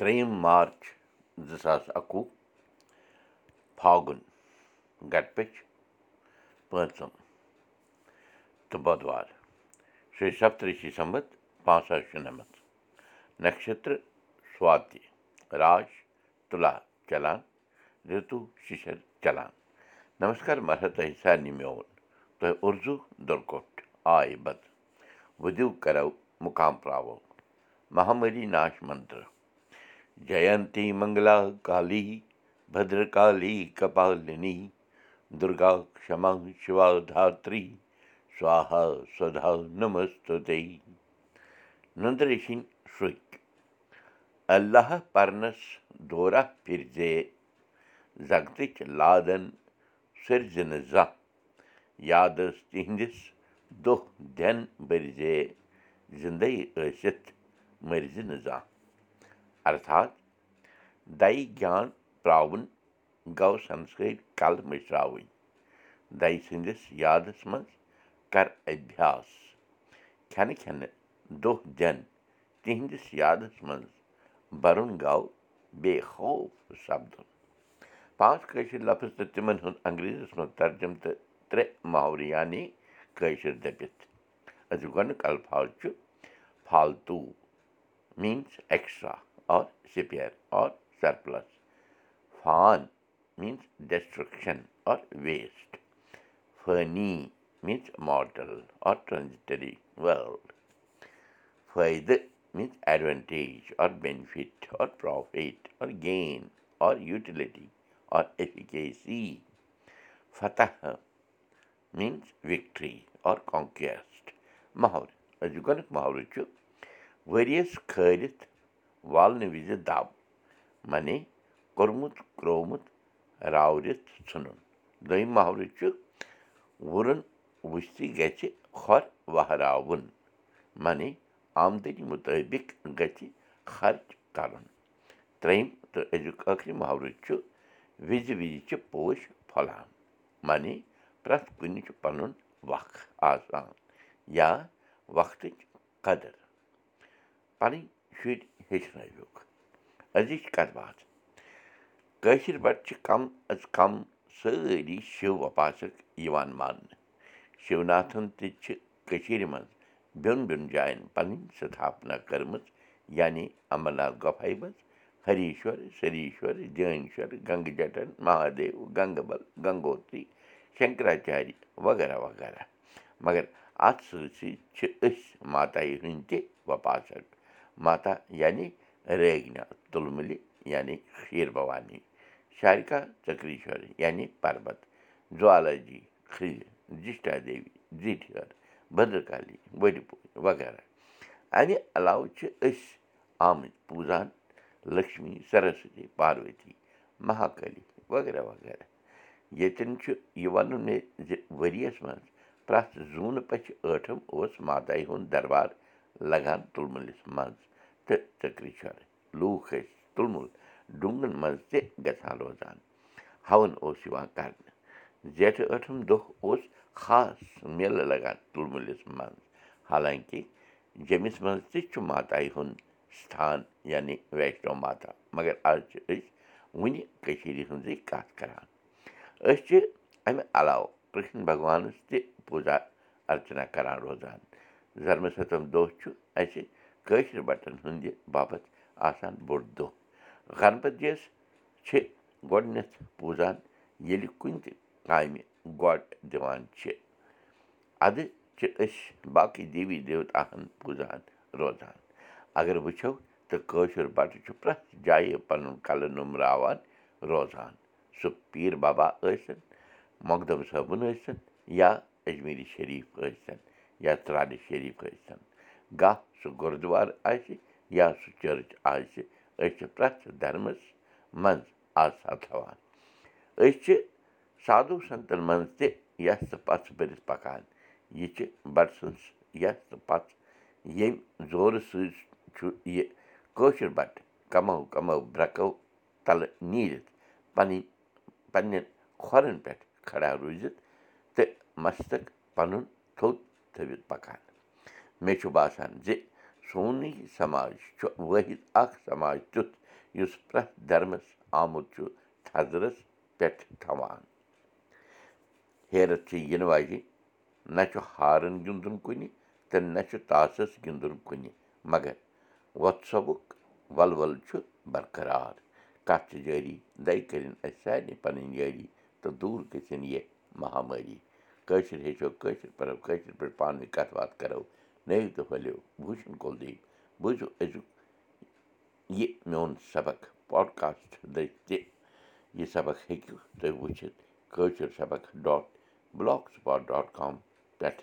ترٛیٚیِم مارٕچ زٕ ساس اَکوُہ فاگُن گٹپٔچ پٲنٛژِم تہٕ بۄدوار شیٚیہِ سَتتٕرٛشی سَمت پانٛژھ ساس شُنَمَتھ نَشتر سواتہِ راش تُلا چلان رِتوٗ شِشر چلان۔ نمسکار تۄہہِ سارنٕے میون تۄہہِ اُردو دُرکوٹ آے بد وُدِو کَرو مُقام پراوو مہامری ناش منتر جینتی منگلا کالی بدرکالی کپالِنی دُرگا کما شِوا دھتری سوہا سدا نمستُتے نُندریشِنۍ سُکۍ اللہ پرنس دورہ پھِرِ زے زگتٕچ لادن سرزِ نہٕ زانٛہہ یادس تِہنٛدِس دۄہ دٮ۪ن بٔرزے زِندے ٲسِتھ مٔرزِ نہٕ زانٛہہ ارتھات دَیہِ گیان پرٛاوُن گو سنسکٔرۍ کلہٕ مٔشراوٕنۍ دَیہِ سٕنٛدِس یادس منٛز کر ابیاس کھٮ۪نہٕ کھٮ۪نہٕ دۄہ دٮ۪ن تِہنٛدِس یادس منٛز بَرُن گوٚو بے خوف سپدُن پانٛژھ کٲشِر لفظ تہٕ تِمن ہُنٛد انگریٖزیس منٛز ترجُم تہٕ ترٛےٚ محورٕ یعنی کٲشِر دٔپِتھ أزیُک گۄڈنیُک الفاظ چھُ فالتوٗ means extra or spare or surplus فان میٖنٕز ڈیسٹرٛکشن ویسٹ فٲنی میٖنٕز ٹرانزٹری وٲلڈ فٲیدٕ means advantage or benefit or profit or gain or utility or efficacy فتح میٖنٕز وِکٹری آر کانکیسٹ أزیُک گۄڈنیُک محورٕ چھُ ؤرِیَس کھٲلِتھ والنہٕ وِزِ دب معنی کوٚرمُت کرٛومُت راورِتھ ژھٕنُن دوٚیِم محورٕ چھُ وُرُن وُچھتھٕے گژھِ کھۄر وہراوُن معنی آمدٔنی مُطٲبِق گژھِ خرچ کَرُن ترٛیٚیِم تہٕ أزیُک ٲخری محورٕ چھُ وِزِ وِزِ چھِ پوش پھۄلان معنی پرٛٮ۪تھ کُنہِ چھُ پَنُن وق آسان یا وقتٕچ قدٕر پَنٕنۍ شُرۍ ہیٚچھنٲوِکھ أزِچ کَتھ باتھ کٲشِر بَٹہٕ چھِ کَم اَز کَم سٲری شِو وپاسک یِوان ماننہٕ شِوناتھَن تہِ چھِ کٔشیٖرِ منٛز بیٚن بیٚن جایَن پَنٕنۍ سِتھاپنا کٔرمٕژ یعنی اَمرناتھ گۄپھاے منٛز ہریٖشور سریٖشور جینشور گنٛگہٕ جٹن مہادیو گنٛگہٕ بل گنگوتری شنکراچاری وغیرہ وغیرہ مگر اَتھ سۭتۍ سۭتۍ چھِ أسۍ ماتایہِ ہٕنٛدۍ تہِ وپاسک ماتا یعنی ریگنا تُلمُلہِ یعنی کھیٖر بھوانی شارکا چکریٖشور یعنی پربت جوالاجی کھِرِ جِشٹا دیوی زِٹھر بدرکالی بٔڈِ پوٗر وغیرہ اَمہِ علاوٕ چھِ أسۍ آمٕتۍ پوٗزان لَکشمی سرسوتی پاروتی مہاکٲلی وغیرہ وغیرہ ییٚتٮ۪ن چھُ یہِ وَنُن زِ ؤرِیَس منٛز پرٛٮ۪تھ زوٗنہٕ پٔچھِ ٲٹھم اوس ماتایہِ ہُنٛد دربار لگان تُلمُلِس منٛز تہٕ چکریٖشور لوٗکھ ٲسۍ تُلمُل ڈوٗنگن منٛز تہِ گژھان روزان ہون اوس یِوان کرنہٕ زیٹھٕ ٲٹھم دۄہ اوس خاص میلہٕ لگان تُلمُلِس منٛز حالانکہِ جیٚمِس منٛز تہِ چھُ ماتایہِ ہُنٛد ستان یعنی ویشنو ماتا مگر آز چھِ أسۍ وُنہِ کٔشیٖرِ ہٕنٛزٕے کَتھ کَران أسۍ چھِ اَمہِ علاوٕ کِرٛشن بھگوانَس تہِ پوٗزا ارچنا کَران روزان زرمہٕ سَتم دۄہ چھُ اَسہِ کٲشِر بَٹن ہٕنٛدِ باپتھ آسان بوٚڑ دۄہ گنپٔتِیَس چھِ گۄڈٕنٮ۪تھ پوٗزان ییٚلہِ کُنہِ تہِ کامہِ گۄڈ دِوان چھِ اَدٕ چھِ أسۍ باقٕے دیوی دیوتاہَن پوٗزان روزان اگر وٕچھو تہٕ کٲشُر بَٹہٕ چھُ پرٛٮ۪تھ جایہِ پَنُن کَلہٕ نوٚمراوان روزان سُہ پیٖر بابا ٲسِن مۄخدم صٲبُن ٲسِن یا اجمیٖری شریٖف ٲسۍتَن یا ژرٛارِ شریٖف ٲسۍتَن گاہ سُہ گُردُوارٕ آسہِ یا سُہ چٔرٕچ آسہِ أسۍ چھِ پرٛٮ۪تھ دھرمَس منٛز آسا تھاوان أسۍ چھِ سادوٗ سنتَن منٛز تہِ یَس تہٕ پَژھ بٔرِتھ پَکان. یہِ چھِ بَٹہٕ سٕنٛز یَس تہٕ پَژھ ییٚمہِ زورٕ سۭتۍ چھُ یہِ کٲشُر بَٹہٕ کَمو کَمو برٛٮ۪کو تَلہٕ نیٖرِتھ پَنٕنۍ پنٛنٮ۪ن کھۄرَن پٮ۪ٹھ کھڑا روٗزِتھ تہٕ مستق پَنُن تھوٚد تھٲوِتھ پَکان مےٚ چھُ باسان زِ سونُے سماج چھُ وٲحِد اَکھ سماج تیُتھ یُس پرٛٮ۪تھ دھرمَس آمُت چھُ تھزرَس پٮ۪ٹھ تھاوان ہیرَتھ چھِ یِنہٕ واجیٚنۍ نہ چھُ ہارَن گِنٛدُن کُنہِ تہٕ نہ چھُ تاسَس گِنٛدُن کُنہِ مگر وۄتسبُک وَلوَل چھُ برقرار کَتھ چھِ جٲری دَے کٔرِنۍ اَسہِ سارنٕے پَنٕنۍ جٲری تہٕ دوٗر گٔژھِنۍ یہِ مہامٲری کٲشِر ہیٚچھو کٲشِر پَرو کٲشِر پٲٹھۍ پانہٕ ؤنۍ کَتھ باتھ کَرو نٔو تہٕ پھٔلِو بوٗزِن کُلدیٖپ بوٗزِو أزیُک یہِ میون سبق پاڈکاسٹ تہِ یہِ سبق ہیٚکِو تُہۍ وٕچھِتھ کٲشِر سبق dot blog spot dot com پٮ۪ٹھ